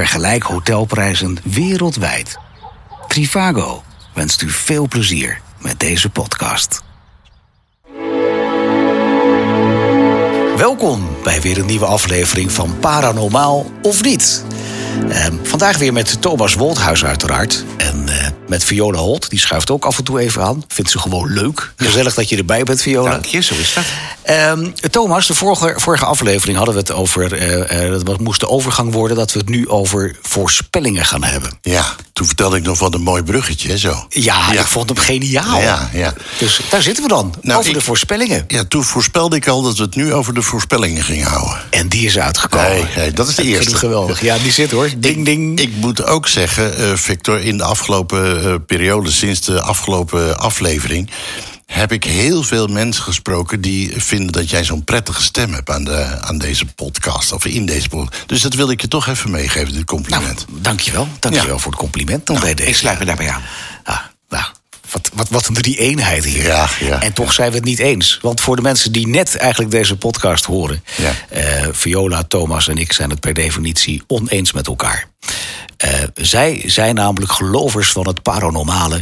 Vergelijk hotelprijzen wereldwijd. Trivago wenst u veel plezier met deze podcast. Welkom bij weer een nieuwe aflevering van Paranormaal of Niet. Ehm, vandaag weer met Thomas Wolthuis uiteraard. En eh, met Viola Holt, die schuift ook af en toe even aan. Vindt ze gewoon leuk. Gezellig dat je erbij bent, Viola. Dank je, zo is dat. Ehm, Thomas, de vorige, vorige aflevering hadden we het over... eh, eh, dat moest de overgang worden dat we het nu over voorspellingen gaan hebben. Ja, toen vertelde ik nog wat een mooi bruggetje, zo. Ja, ik vond hem geniaal. Ja, ja. Dus daar zitten we dan, Nou, over ik- de voorspellingen. Ja, toen voorspelde ik al dat we het nu over de voorspellingen gingen houden. En die is uitgekomen. Nee, nee, dat is de eerste. Geweldig. Ja, die zit hoor. Ding, ding. Ik moet ook zeggen, eh, Victor, in de afgelopen periode, sinds de afgelopen aflevering, heb ik heel veel mensen gesproken die vinden dat jij zo'n prettige stem hebt aan, de, aan deze podcast. Of in deze podcast. Dus dat wil ik je toch even meegeven, dit nou, compliment. dankjewel. Dankjewel Ja. voor het compliment. Dan bij deze. Ik sluit me daarbij aan. Ah, nou, wat, wat, wat een drie-eenheid hier. Ja, ja, en toch zijn we het niet eens. Want voor de mensen die net eigenlijk deze podcast horen... Eh, Viola, Thomas en ik zijn het per definitie oneens met elkaar. Eh, zij zijn namelijk gelovers van het paranormale...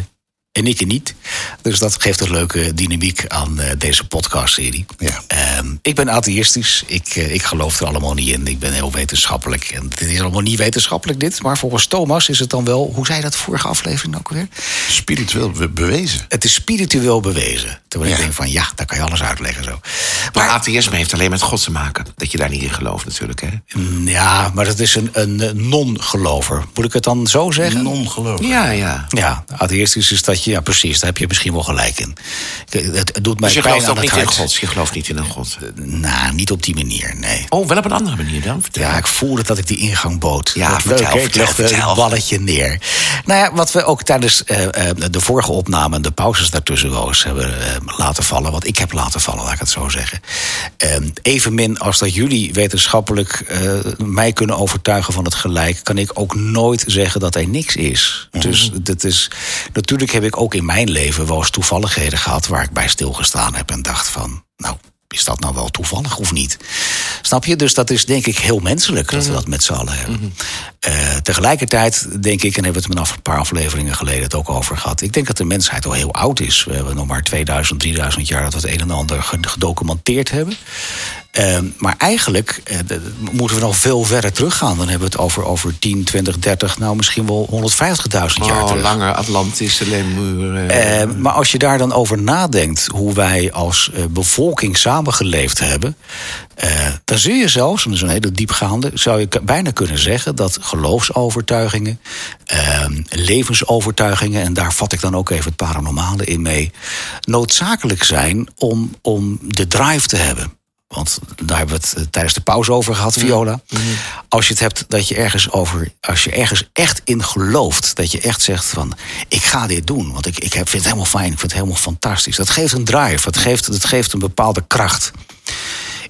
En ik niet. Dus dat geeft een leuke dynamiek aan eh, deze podcastserie. Ja. Ehm, ik ben atheïstisch. Ik, eh, ik geloof er allemaal niet in. Ik ben heel wetenschappelijk. En het is allemaal niet wetenschappelijk dit. Maar volgens Thomas is het dan wel... Hoe zei dat vorige aflevering ook weer? Spiritueel be- bewezen. Het is spiritueel bewezen. Terwijl ik denk van ja, daar kan je alles uitleggen zo. Maar Maar atheïsme heeft alleen met God te maken. Dat je daar niet in gelooft natuurlijk, hè? mm, ja, maar dat is een, een non-gelover. Moet ik het dan zo zeggen? Non-geloof. Ja, ja. Ja, atheïstisch is dat je, ja precies, daar heb je misschien wel gelijk in. Het, het doet mij Dus je pijn gelooft aan het niet in. God. Je gelooft niet in een God. Nou, niet op die manier, nee. Oh, wel op een andere manier dan? Vertel. Ja, ik voelde dat ik die ingang bood. Ja, vertel, leuk? Ik vertel, legde vertel. het balletje neer. Nou ja, wat we ook tijdens eh, eh, de vorige opname en de pauzes daartussen wel eens hebben eh, laten vallen. Wat ik heb laten vallen, laat ik het zo zeggen. Eh, evenmin als dat jullie wetenschappelijk eh, mij kunnen overtuigen van het gelijk, kan ik ook nooit zeggen dat er niks is. Dus dat is, natuurlijk heb ik ook in mijn leven wel eens toevalligheden gehad waar ik bij stilgestaan heb en dacht van, nou. Is dat nou wel toevallig of niet? Snap je? Dus dat is denk ik heel menselijk dat we dat met z'n allen hebben. Eh, tegelijkertijd denk ik, en hebben we het met een paar afleveringen geleden het ook over gehad. Ik denk dat de mensheid al heel oud is. We hebben nog maar 2000, 3000 jaar dat we het een en ander ge- gedocumenteerd hebben. Eh, maar eigenlijk eh, moeten we nog veel verder teruggaan. Dan hebben we het over, over 10, 20, 30, nou misschien wel 150.000 jaar Oh, terug. langer Atlantische lemuren. Eh, maar als je daar dan over nadenkt hoe wij als eh, bevolking samengeleefd hebben, eh, dan zul je zelfs, en dat is een hele diepgaande, zou je bijna kunnen zeggen dat geloofsovertuigingen, eh, levensovertuigingen, en daar vat ik dan ook even het paranormale in mee, noodzakelijk zijn om, om de drive te hebben. Want daar hebben we het eh, tijdens de pauze over gehad, Viola. Als je het hebt dat je ergens over, als je ergens echt in gelooft, dat je echt zegt van, ik ga dit doen, want ik, ik heb, vind het helemaal fijn, ik vind het helemaal fantastisch. Dat geeft een drive, dat geeft, dat geeft een bepaalde kracht.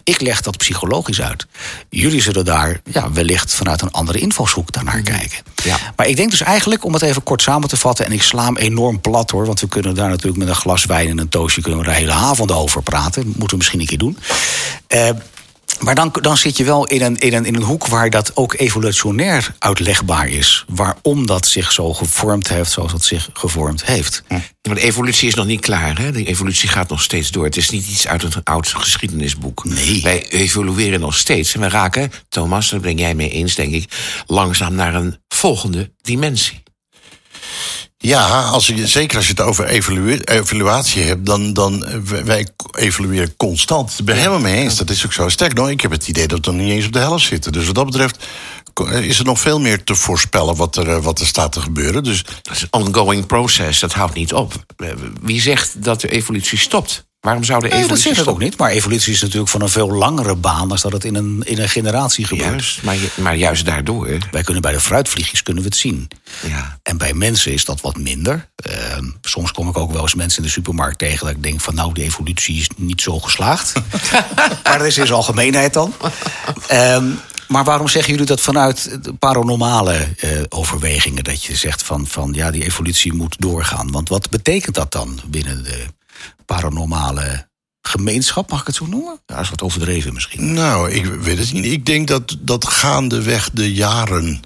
Ik leg dat psychologisch uit. Jullie zullen daar ja, wellicht vanuit een andere invalshoek daarnaar kijken. Ja. Maar ik denk dus eigenlijk, om het even kort samen te vatten... en ik sla hem enorm plat hoor... want we kunnen daar natuurlijk met een glas wijn en een toastje... kunnen we de hele avond over praten. Dat moeten we misschien een keer doen. Eh, maar dan, dan zit je wel in een, in, een, in een hoek waar dat ook evolutionair uitlegbaar is. Waarom dat zich zo gevormd heeft zoals het zich gevormd heeft. De evolutie is nog niet klaar. Hè? De evolutie gaat nog steeds door. Het is niet iets uit een oud geschiedenisboek. Nee. Wij evolueren nog steeds. En we raken, Thomas, daar ben jij mee eens, denk ik... langzaam naar een volgende dimensie. Ja, als je, zeker als je het over evaluatie hebt, dan, dan eh, wij- evalueren constant. Het helemaal mee eens, dat is ook zo. Sterk nog, ik heb het idee dat we nog niet eens op de helft zitten. Dus wat dat betreft is er nog veel meer te voorspellen wat er, eh, wat er staat te gebeuren. Dus Dat is een ongoing process, dat houdt niet op. Eh, Wie zegt dat de evolutie stopt? Waarom zou de Nee, dat evolutie zeg ik ook niet. Maar evolutie is natuurlijk van een veel langere baan... dan dat het in een, in een generatie gebeurt. Juist, maar, ju- maar juist daardoor. Wij kunnen bij de fruitvliegjes kunnen we het zien. Ja. En bij mensen is dat wat minder. Ehm, soms kom ik ook wel eens mensen in de supermarkt tegen... dat ik denk van nou, de evolutie is niet zo geslaagd. maar dat is in zijn algemeenheid dan. Ehm, maar waarom zeggen jullie dat vanuit paranormale eh, overwegingen? Dat je zegt van, van ja, die evolutie moet doorgaan. Want wat betekent dat dan binnen de paranormale gemeenschap? Mag ik het zo noemen? Ja, is wat overdreven misschien. Nou, ik weet het niet. Ik denk dat, dat gaandeweg de jaren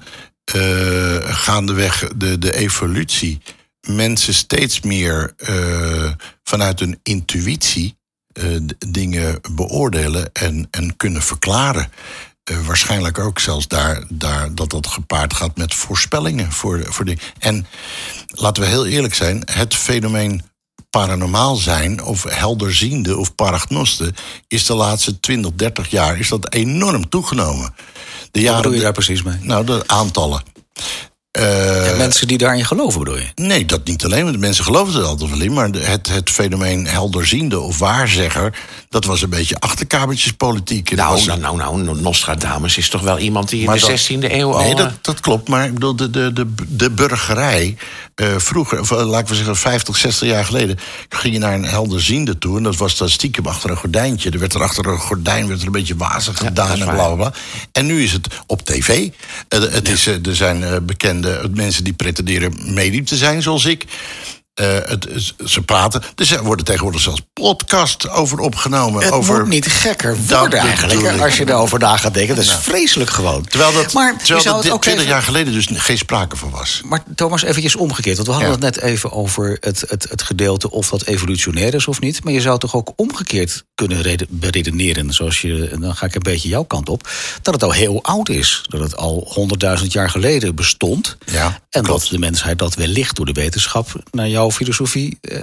eh, gaandeweg de, de evolutie mensen steeds meer eh, vanuit hun intuïtie dingen beoordelen en, en kunnen verklaren. Eh, waarschijnlijk ook zelfs daar, daar dat dat gepaard gaat met voorspellingen voor, voor die. En laten we heel eerlijk zijn, het fenomeen paranormaal zijn of helderziende of paragnosten is de laatste 20, 30 jaar is dat enorm toegenomen. De Wat bedoel je daar precies mee? nou, de aantallen. Eh, mensen die daarin geloven, bedoel je? Nee, dat niet alleen. want De mensen geloofden er altijd wel in. Maar het, het fenomeen helderziende of waarzegger... dat was een beetje achterkamertjespolitiek. Dat Nou, was- nou, nou, nou, Nostradamus is toch wel iemand die in Maar de dat- 16e eeuw al... Nee, eh, dat, dat klopt. Maar ik bedoel, de, de, de, de burgerij... eh, vroeger, of, laten we zeggen 50, 60 jaar geleden... ging je naar een helderziende toe. En dat was dan stiekem achter een gordijntje. Er werd er achter een gordijn werd er een beetje wazig dat gedaan en bla, bla, bla. En nu is het op tv. Het is, er zijn eh, bekende mensen die pretenderen medium te zijn, zoals ik... Eh, het, ze praten. Er worden tegenwoordig zelfs podcasts over opgenomen. Het over, moet niet gekker worden eigenlijk, als je erover na gaat denken. Dat is vreselijk gewoon. Terwijl dat, maar terwijl dat het ook 20 even- jaar geleden dus geen sprake van was. Maar Thomas, eventjes omgekeerd. Want we hadden Ja. het net even over het, het, het gedeelte of dat evolutionair is of niet. Maar je zou toch ook omgekeerd kunnen rede- beredeneren. Zoals je, dan ga ik een beetje jouw kant op. Dat het al heel oud is. Dat het al honderdduizend jaar geleden bestond. Ja, en klopt. dat de mensheid dat wellicht door de wetenschap naar jouw filosofie eh,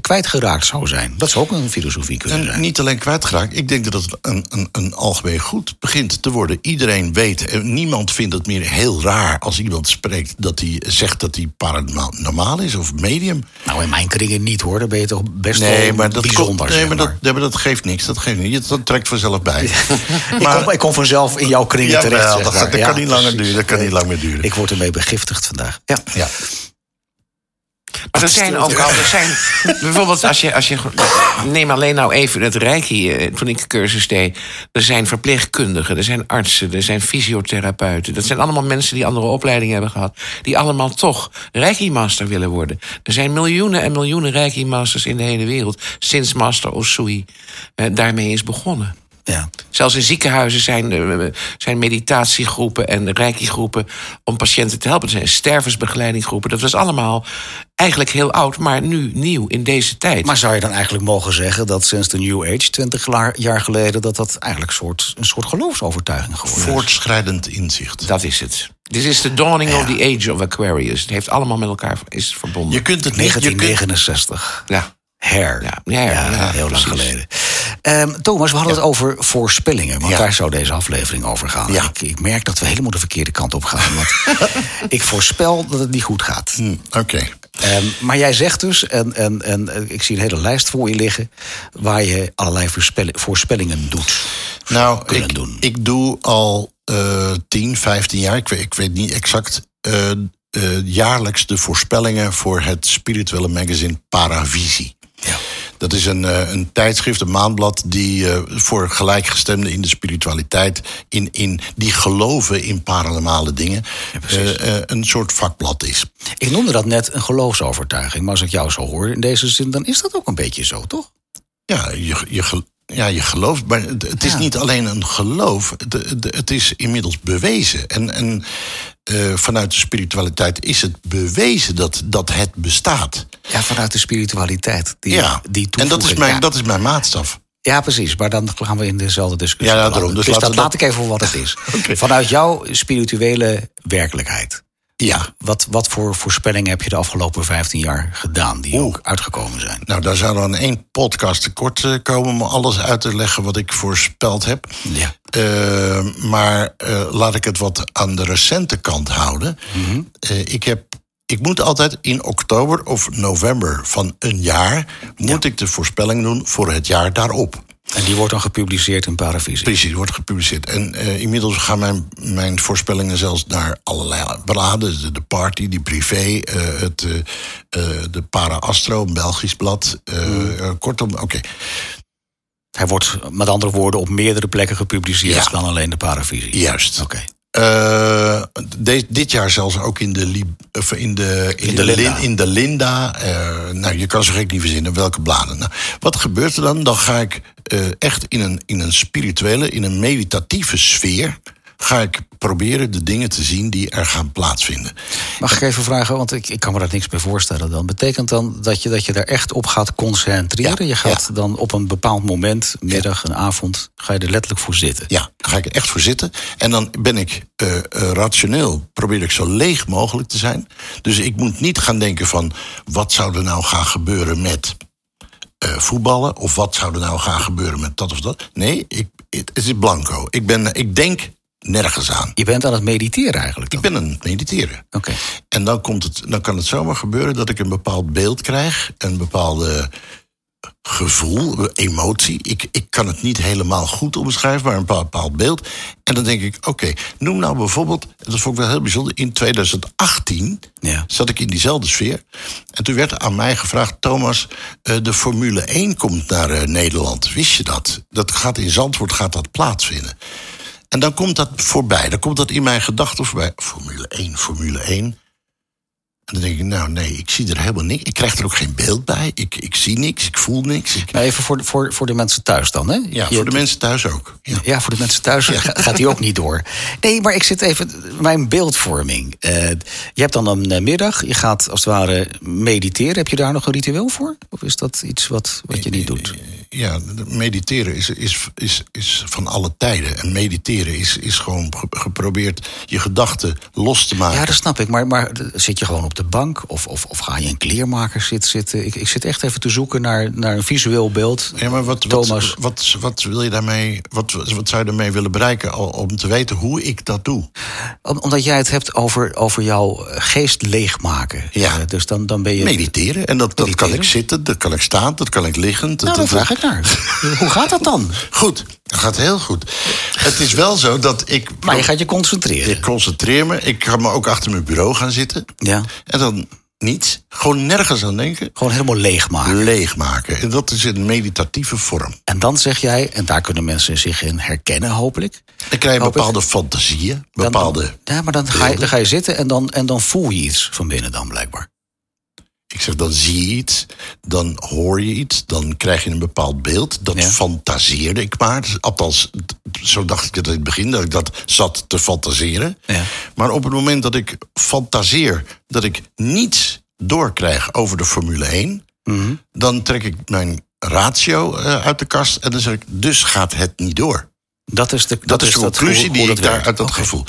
kwijtgeraakt zou zijn. Dat zou ook een filosofie kunnen En zijn. niet alleen kwijtgeraakt. Ik denk dat het een, een, een algemeen goed begint te worden. Iedereen weet, en niemand vindt het meer heel raar als iemand spreekt dat hij zegt dat hij paranormaal is of medium. Nou, in mijn kringen niet hoor. Dan ben je toch best Nee, wel maar dat, bijzonder. komt, nee, zeg maar dat, nee, maar dat geeft niks. Dat geeft niet. Dat trekt vanzelf bij. ik, kom, ik kom vanzelf in jouw kringen Ja, terecht. wel, zeg dat, maar. Ja, kan niet langer duren. Dat kan niet lang meer duren. Ik word ermee begiftigd vandaag. Ja. ja. Maar er zijn ook al, er zijn, bijvoorbeeld als je, als je, neem alleen nou even het Reiki, eh, toen ik cursus deed. Er zijn verpleegkundigen, er zijn artsen, er zijn fysiotherapeuten. Dat zijn allemaal mensen die andere opleidingen hebben gehad. Die allemaal toch Reiki-master willen worden. Er zijn miljoenen en miljoenen Reiki-masters in de hele wereld. Sinds Master Osui eh, daarmee is begonnen. Ja. Zelfs in ziekenhuizen zijn, eh, zijn meditatiegroepen en reiki-groepen om patiënten te helpen. Er zijn stervensbegeleidinggroepen. Dat was allemaal eigenlijk heel oud, maar nu nieuw in deze tijd. Maar zou je dan eigenlijk mogen zeggen dat sinds de New Age, 20 la- jaar geleden, dat dat eigenlijk soort, een soort geloofsovertuiging geworden is? Voortschrijdend inzicht. dat is het. Dit is de dawning of the age of Aquarius. Het heeft allemaal met elkaar is verbonden. Je kunt het niet. Je kunt, 1969. ja. Hair. Ja, ja, ja, ja, heel lang precies. geleden. Ehm, Thomas, we hadden het over voorspellingen. Want Ja. daar zou deze aflevering over gaan. Ja. Ik, ik merk dat we helemaal de verkeerde kant op gaan. Want ik voorspel dat het niet goed gaat. Hm, Oké. Ehm, maar jij zegt dus, en, en, en eh, ik zie een hele lijst voor je liggen... waar je allerlei voorspell- voorspellingen doet. Nou, ik, doen. ik doe al eh 10, 15 jaar, ik weet, ik weet niet exact, eh, eh, jaarlijks de voorspellingen voor het spirituele magazine Paravisie. Dat is een, eh, een tijdschrift, een maandblad, die eh, voor gelijkgestemden in de spiritualiteit, in, in, die geloven in paranormale dingen, eh, een soort vakblad is. Ik noemde dat net een geloofsovertuiging. Maar als ik jou zo hoor in deze zin, dan is dat ook een beetje zo, toch? Ja, je, je, ja, je gelooft. Maar het, is Ja. niet alleen een geloof. Het, het- is inmiddels bewezen. En, en eh, vanuit de spiritualiteit is het bewezen dat, dat het bestaat. Ja, vanuit de spiritualiteit. Die, ja, die en dat is, mijn, ja. dat is mijn maatstaf. Ja, precies. Maar dan gaan we in dezelfde discussie. Ja, daarom. Dus Dus, dat laat dat- ik even voor wat het is. Vanuit jouw spirituele werkelijkheid. Ja. Wat, wat voor voorspellingen heb je de afgelopen 15 jaar gedaan die ook uitgekomen zijn? Nou, daar zou dan één podcast tekort eh, komen om alles uit te leggen wat ik voorspeld heb. Ja. Eh, maar eh, laat ik het wat aan de recente kant houden. Mhm. Ik, heb, ik moet altijd in oktober of november van een jaar... moet ik de voorspelling doen voor het jaar daarop. En die wordt dan gepubliceerd in Paravisie. Precies, wordt gepubliceerd. En eh, inmiddels gaan mijn, mijn voorspellingen zelfs naar allerlei bladen. De, de Party, die Privé, eh, het, eh, de Para Astro, een Belgisch blad. eh, kortom, oké. Hij wordt met andere woorden op meerdere plekken gepubliceerd Ja. dan alleen de Paravisie. Juist. Oké. Eh, de- dit jaar zelfs ook in de, of in de, in de de, Linda. Lin- in de Linda. eh, nou, je kan zo gek niet verzinnen welke bladen. Nou, wat gebeurt er dan? Dan ga ik eh, echt in een, in een spirituele, in een meditatieve sfeer. Ga ik proberen de dingen te zien die er gaan plaatsvinden. Mag ik even vragen, want ik, ik kan me daar niks bij voorstellen dan. Betekent dan dat je, dat je daar echt op gaat concentreren? Ja, je gaat ja. dan op een bepaald moment, middag, een avond, ga je er letterlijk voor zitten. Ja, daar ga ik er echt voor zitten. En dan ben ik eh, eh, rationeel, probeer ik zo leeg mogelijk te zijn. Dus ik moet niet gaan denken van... wat zou er nou gaan gebeuren met eh, voetballen? Of wat zou er nou gaan gebeuren met dat of dat? Nee, ik, het, het is blanco. Ik, ben, ik denk nergens aan. Je bent aan het mediteren eigenlijk dan? Ik ben aan het mediteren. Oké. En dan, komt het, dan kan het zomaar gebeuren dat ik een bepaald beeld krijg, een bepaalde gevoel, emotie. Ik, ik kan het niet helemaal goed omschrijven, maar een bepaald beeld. En dan denk ik, oké, noem nou bijvoorbeeld, dat vond ik wel heel bijzonder, in 2018 Ja. zat ik in diezelfde sfeer. En toen werd aan mij gevraagd, Thomas, eh, de Formule 1 komt naar eh, Nederland. Wist je dat? Dat gaat in Zandvoort gaat dat plaatsvinden. En dan komt dat voorbij, dan komt dat in mijn gedachten voorbij. Formule 1, Formule 1. En dan denk ik, nou nee, ik zie er helemaal niks. Ik krijg er ook geen beeld bij. Ik, ik zie niks, ik voel niks. Ik, Maar even voor, de- voor, voor de mensen thuis dan, hè? ja, voor de mensen thuis ook. Ja. Ja, voor de mensen thuis ga- gaat die ook niet door. Nee, maar ik zit even. Mijn beeldvorming. Eh, je hebt dan een eh, middag, je gaat als het ware mediteren. Heb je daar nog een ritueel voor? Of is dat iets wat, wat je niet doet? Ja, mediteren is, is, is, is van alle tijden. En mediteren is, is gewoon ge- geprobeerd je gedachten los te maken. Ja, dat snap ik. Maar, maar zit je gewoon op de bank? Of, of, of ga je een kleermaker zitten? zitten? Ik, ik zit echt even te zoeken naar, naar een visueel beeld. Ja, maar wat, Thomas. wat, wat, wat wil je daarmee, wat, wat zou je daarmee willen bereiken om te weten hoe ik dat doe? Om- Omdat jij het hebt over, over jouw geest leegmaken. Ja. Dus dan, dan ben je. Mediteren. En dat, dat kan Mediteren? ik zitten, dat kan ik staan, dat kan ik liggen. dat- Nou, dan dat- vraag ik naar. Hoe gaat dat dan? Goed, dat gaat heel goed. Het is wel zo dat ik. Maar je gaat je concentreren. Ik concentreer me. Ik ga me ook achter mijn bureau gaan zitten. Ja. En dan niets. Gewoon nergens aan denken. Gewoon helemaal leegmaken. Leegmaken. En dat is in meditatieve vorm. En dan zeg jij, en daar kunnen mensen zich in herkennen, hopelijk. Dan krijg je Hoop ik. bepaalde fantasieën. Dan- Bepaalde. ja, maar dan ga, je, dan ga je zitten en dan, en dan voel je iets van binnen dan blijkbaar. Ik zeg, dan zie je iets, dan hoor je iets, dan krijg je een bepaald beeld. Dat Ja. fantaseerde ik maar. Althans, zo dacht ik het in het begin, dat ik dat zat te fantaseren. Ja. Maar op het moment dat ik fantaseer dat ik niets doorkrijg over de Formule 1, Mhm. dan trek ik mijn ratio eh, uit de kast en dan zeg ik, dus gaat het niet door. Dat is de, Dat, is de conclusie hoe- die ik daar uit dat gevoel.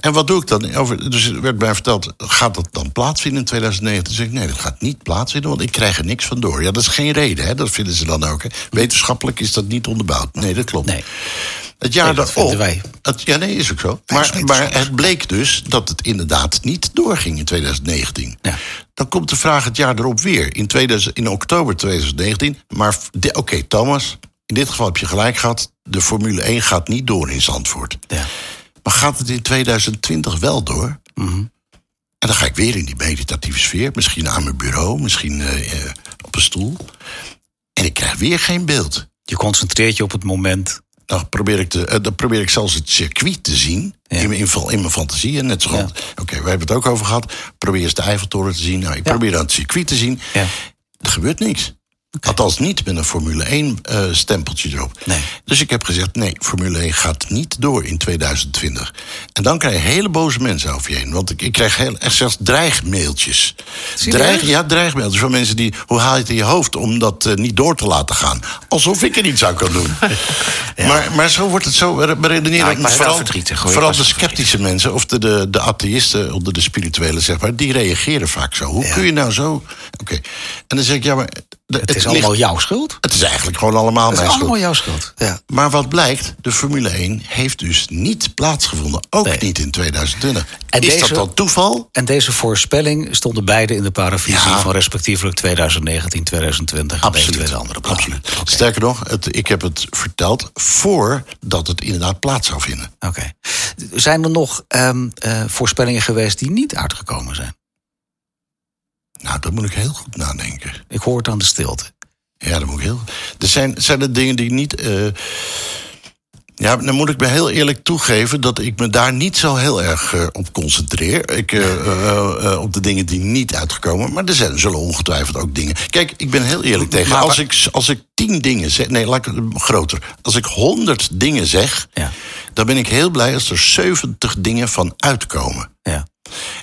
En wat doe ik dan? Over, dus er werd mij verteld, gaat dat dan plaatsvinden in 2019? Toen zeg ik, nee, dat gaat niet plaatsvinden, want ik krijg er niks van door. Ja, dat is geen reden, hè? dat vinden ze dan ook. Hè? Wetenschappelijk is dat niet onderbouwd. Nee, dat klopt. Nee. Het jaar Nee, dat daarop. wij. Het, ja, nee, is ook zo. Maar, maar het bleek dus dat het inderdaad niet doorging in 2019. Ja. Dan komt de vraag het jaar erop weer, in, 2000, in oktober 2019. Maar oké, Thomas, in dit geval heb je gelijk gehad. De Formule 1 gaat niet door in Zandvoort. Ja. Maar gaat het in 2020 wel door? Mhm. En dan ga ik weer in die meditatieve sfeer. Misschien aan mijn bureau, misschien eh, eh, op een stoel. En ik krijg weer geen beeld. Je concentreert je op het moment. Dan probeer ik, te, eh, dan probeer ik zelfs het circuit te zien. Ja. In, mijn- in, in mijn fantasie. En net zo. Oké, we hebben het ook over gehad. Probeer eens de Eiffeltoren te zien. Nou, ik Ja. probeer dan het circuit te zien. Ja. Er gebeurt niks. Althans niet met een Formule 1 eh, stempeltje erop. Nee. Dus ik heb gezegd, nee, Formule 1 gaat niet door in 2020. En dan krijg je hele boze mensen over je heen. Want ik, ik krijg heel, echt zelfs dreigmailtjes. Dreig, ja, dreigmailtjes van mensen die... hoe haal je het in je hoofd om dat eh, niet door te laten gaan? Alsof ik er iets aan kan doen. maar, maar zo wordt het zo beredeneren. Nou, vooral verdrietig, hoor. Vooral de sceptische mensen... of de, de, de atheïsten onder de spirituelen, zeg maar... die reageren vaak zo. Hoe Ja. kun je nou zo... Oké. En dan zeg ik, ja, maar... de- Het is ligt- allemaal jouw schuld. het is eigenlijk gewoon allemaal Het mijn is schuld. allemaal jouw schuld. Ja. Maar wat blijkt, de Formule 1 heeft dus niet plaatsgevonden. Ook Nee. niet in 2020. En is deze- dat dan toeval? En deze voorspelling stonden beide in de paravisie Ja. van respectievelijk 2019, 2020 en eventuele andere plannen. Absoluut. Sterker nog, het, ik heb het verteld voordat het inderdaad plaats zou vinden. Oké. Zijn er nog ehm, eh, voorspellingen geweest die niet uitgekomen zijn? Nou, daar moet ik heel goed nadenken. Ik hoor het aan de stilte. Ja, dat moet ik heel. Er zijn, zijn er dingen die niet. eh, Ja, dan moet ik me heel eerlijk toegeven dat ik me daar niet zo heel erg uh, op concentreer. Ik, uh, uh, op de dingen die niet uitgekomen. Maar er zijn, zullen ongetwijfeld ook dingen. Kijk, ik ben heel eerlijk tegen. Maar, als, ik, als ik tien dingen zeg. Nee, laat ik groter. Als ik honderd dingen zeg. Ja. dan ben ik heel blij als er zeventig dingen van uitkomen. Ja.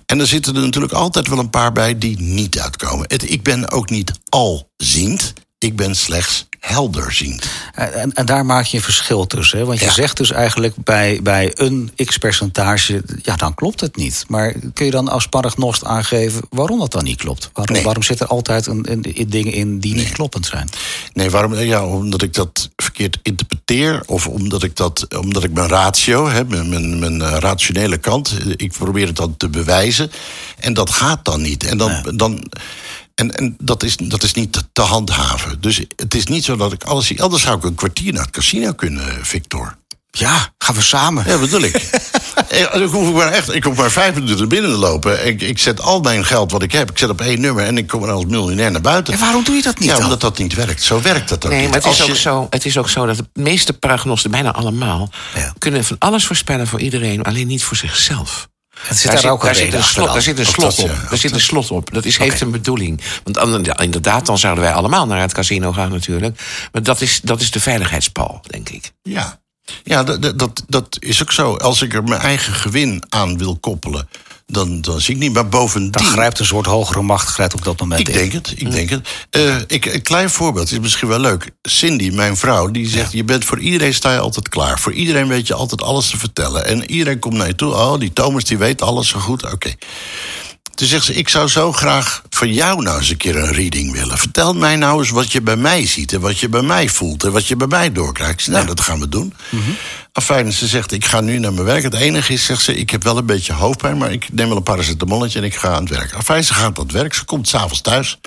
En er zitten er natuurlijk altijd wel een paar bij die niet uitkomen. Het, ik ben ook niet alziend. Ik ben slechts helderziend. En, en daar maak je een verschil tussen. Hè? Want je zegt dus eigenlijk bij, bij een x-percentage... ja, dan klopt het niet. Maar kun je dan als paragnost aangeven waarom dat dan niet klopt? Waarom, waarom zit er altijd een, een, dingen in die niet kloppend zijn? Nee, waarom? Ja, omdat ik dat verkeerd interpreteer... of omdat ik, dat, omdat ik mijn ratio, hè, mijn, mijn, mijn eh, rationele kant... ik probeer het dan te bewijzen. En dat gaat dan niet. En dan... dan en, en dat, is, dat is niet te handhaven. Dus het is niet zo dat ik alles zie. Anders zou ik een kwartier naar het casino kunnen, Victor. Ja, gaan we samen. Ja, bedoel ik. ik, hoef maar echt, ik hoef maar vijf minuten binnen te lopen. Ik, ik zet al mijn geld wat ik heb, ik zet op één nummer en ik kom er als miljonair naar buiten. En waarom doe je dat niet? Ja, omdat dat niet werkt. Zo werkt dat ook nee, niet. Maar het, is ook zo, het is ook zo dat de meeste prognosten, bijna allemaal, kunnen van alles voorspellen voor iedereen, alleen niet voor zichzelf. Het zit daar, daar, ook daar, zit een slot, daar zit een slot op. Daar zit een slot op. Dat is, heeft een bedoeling. Want inderdaad, dan zouden wij allemaal naar het casino gaan natuurlijk. Maar dat is, dat is de veiligheidspal, denk ik. Ja, ja dat, dat, dat is ook zo. Als ik er mijn eigen gewin aan wil koppelen dan, dan zie ik niet. Maar bovendien... Dan grijpt een soort hogere macht grijpt op dat moment ik Denk het, ik denk het. Uh, ik, een klein voorbeeld is misschien wel leuk. Cindy, mijn vrouw, die zegt... je bent voor iedereen sta je altijd klaar. Voor iedereen weet je altijd alles te vertellen. En iedereen komt naar je toe. Oh, die Thomas die weet alles zo goed. Oké. Toen zegt ze, ik zou zo graag van jou nou eens een keer een reading willen. Vertel mij nou eens wat je bij mij ziet en wat je bij mij voelt en wat je bij mij doorkrijgt. Nou, dat gaan we doen. Mm -hmm. Afijn, ze zegt, ik ga nu naar mijn werk. Het enige is, zegt ze, ik heb wel een beetje hoofdpijn... maar ik neem wel een paracetamolletje en ik ga aan het werk. Afijn, ze gaat aan het werk, ze komt s'avonds thuis.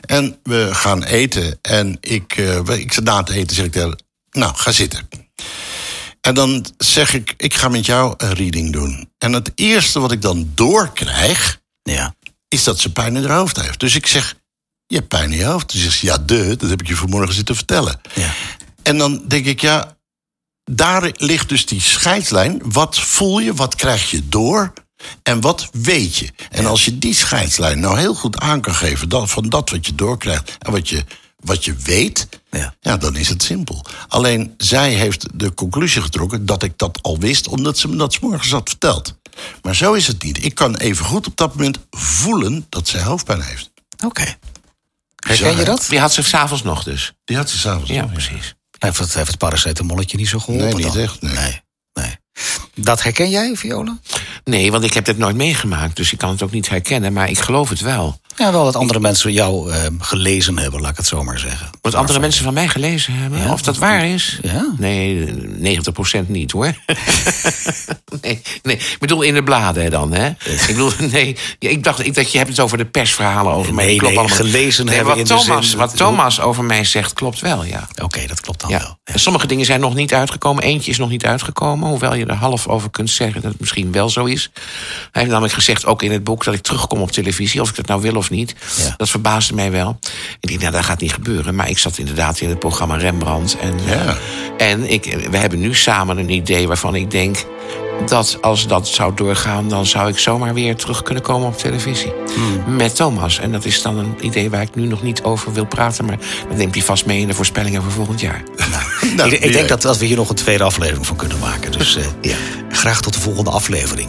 En we gaan eten. En ik, uh, ik na het eten zeg ik tegen nou, ga zitten. En dan zeg ik, ik ga met jou een reading doen. En het eerste wat ik dan doorkrijg ja. Is dat ze pijn in haar hoofd heeft. Dus ik zeg, je hebt pijn in je hoofd. Ze zegt, ja, de, dat heb ik je vanmorgen zitten vertellen. Ja. En dan denk ik, ja, daar ligt dus die scheidslijn. Wat voel je, wat krijg je door en wat weet je? En als je die scheidslijn nou heel goed aan kan geven... Dan, van dat wat je doorkrijgt en wat je, wat je weet... Ja. ja, dan is het simpel. Alleen zij heeft de conclusie getrokken dat ik dat al wist... omdat ze me dat s morgens had verteld. Maar zo is het niet. Ik kan even goed op dat moment voelen dat zij hoofdpijn heeft. Oké. Okay. Herken je dat? Die had ze s'avonds nog dus. Die had ze s'avonds ja, nog. Precies. Heeft het, heeft het paracetamolletje niet zo geholpen? Nee, niet echt. Nee. nee. nee. Dat herken jij, Viola? Nee, want ik heb het nooit meegemaakt. Dus ik kan het ook niet herkennen. Maar ik geloof het wel. Ja, wel dat andere mensen jou uh, gelezen hebben, laat ik het zo maar zeggen. Wat andere mensen van mij gelezen hebben? Ja, of dat waar is? Ja. Nee, 90% niet hoor. nee, nee, ik bedoel in de bladen dan, hè? ik bedoel, nee, ik dacht ik, dat je hebt het over de persverhalen over mij. Nee, klopt nee, gelezen nee, hebben wat Thomas, zin, Wat Thomas over mij zegt, klopt wel, ja. Oké, dat klopt dan wel. Ja. Sommige dingen zijn nog niet uitgekomen. Eentje is nog niet uitgekomen, hoewel je er half over kunt zeggen dat het misschien wel zo is. Hij heeft namelijk gezegd, ook in het boek, dat ik terugkom op televisie, of ik dat nou wil of niet. Ja. Dat verbaasde mij wel. Ik dacht, nou, dat gaat niet gebeuren. Maar ik zat inderdaad in het programma Rembrandt. En, ja. en ik, we hebben nu samen een idee waarvan ik denk dat als dat zou doorgaan, dan zou ik zomaar weer terug kunnen komen op televisie. Hmm. Met Thomas. En dat is dan een idee waar ik nu nog niet over wil praten. Maar dat neemt hij vast mee in de voorspellingen voor volgend jaar. Nou, nou, ik, ik, denk dat, dat we hier nog een tweede aflevering van kunnen maken. Dus uh, ja. graag tot de volgende aflevering.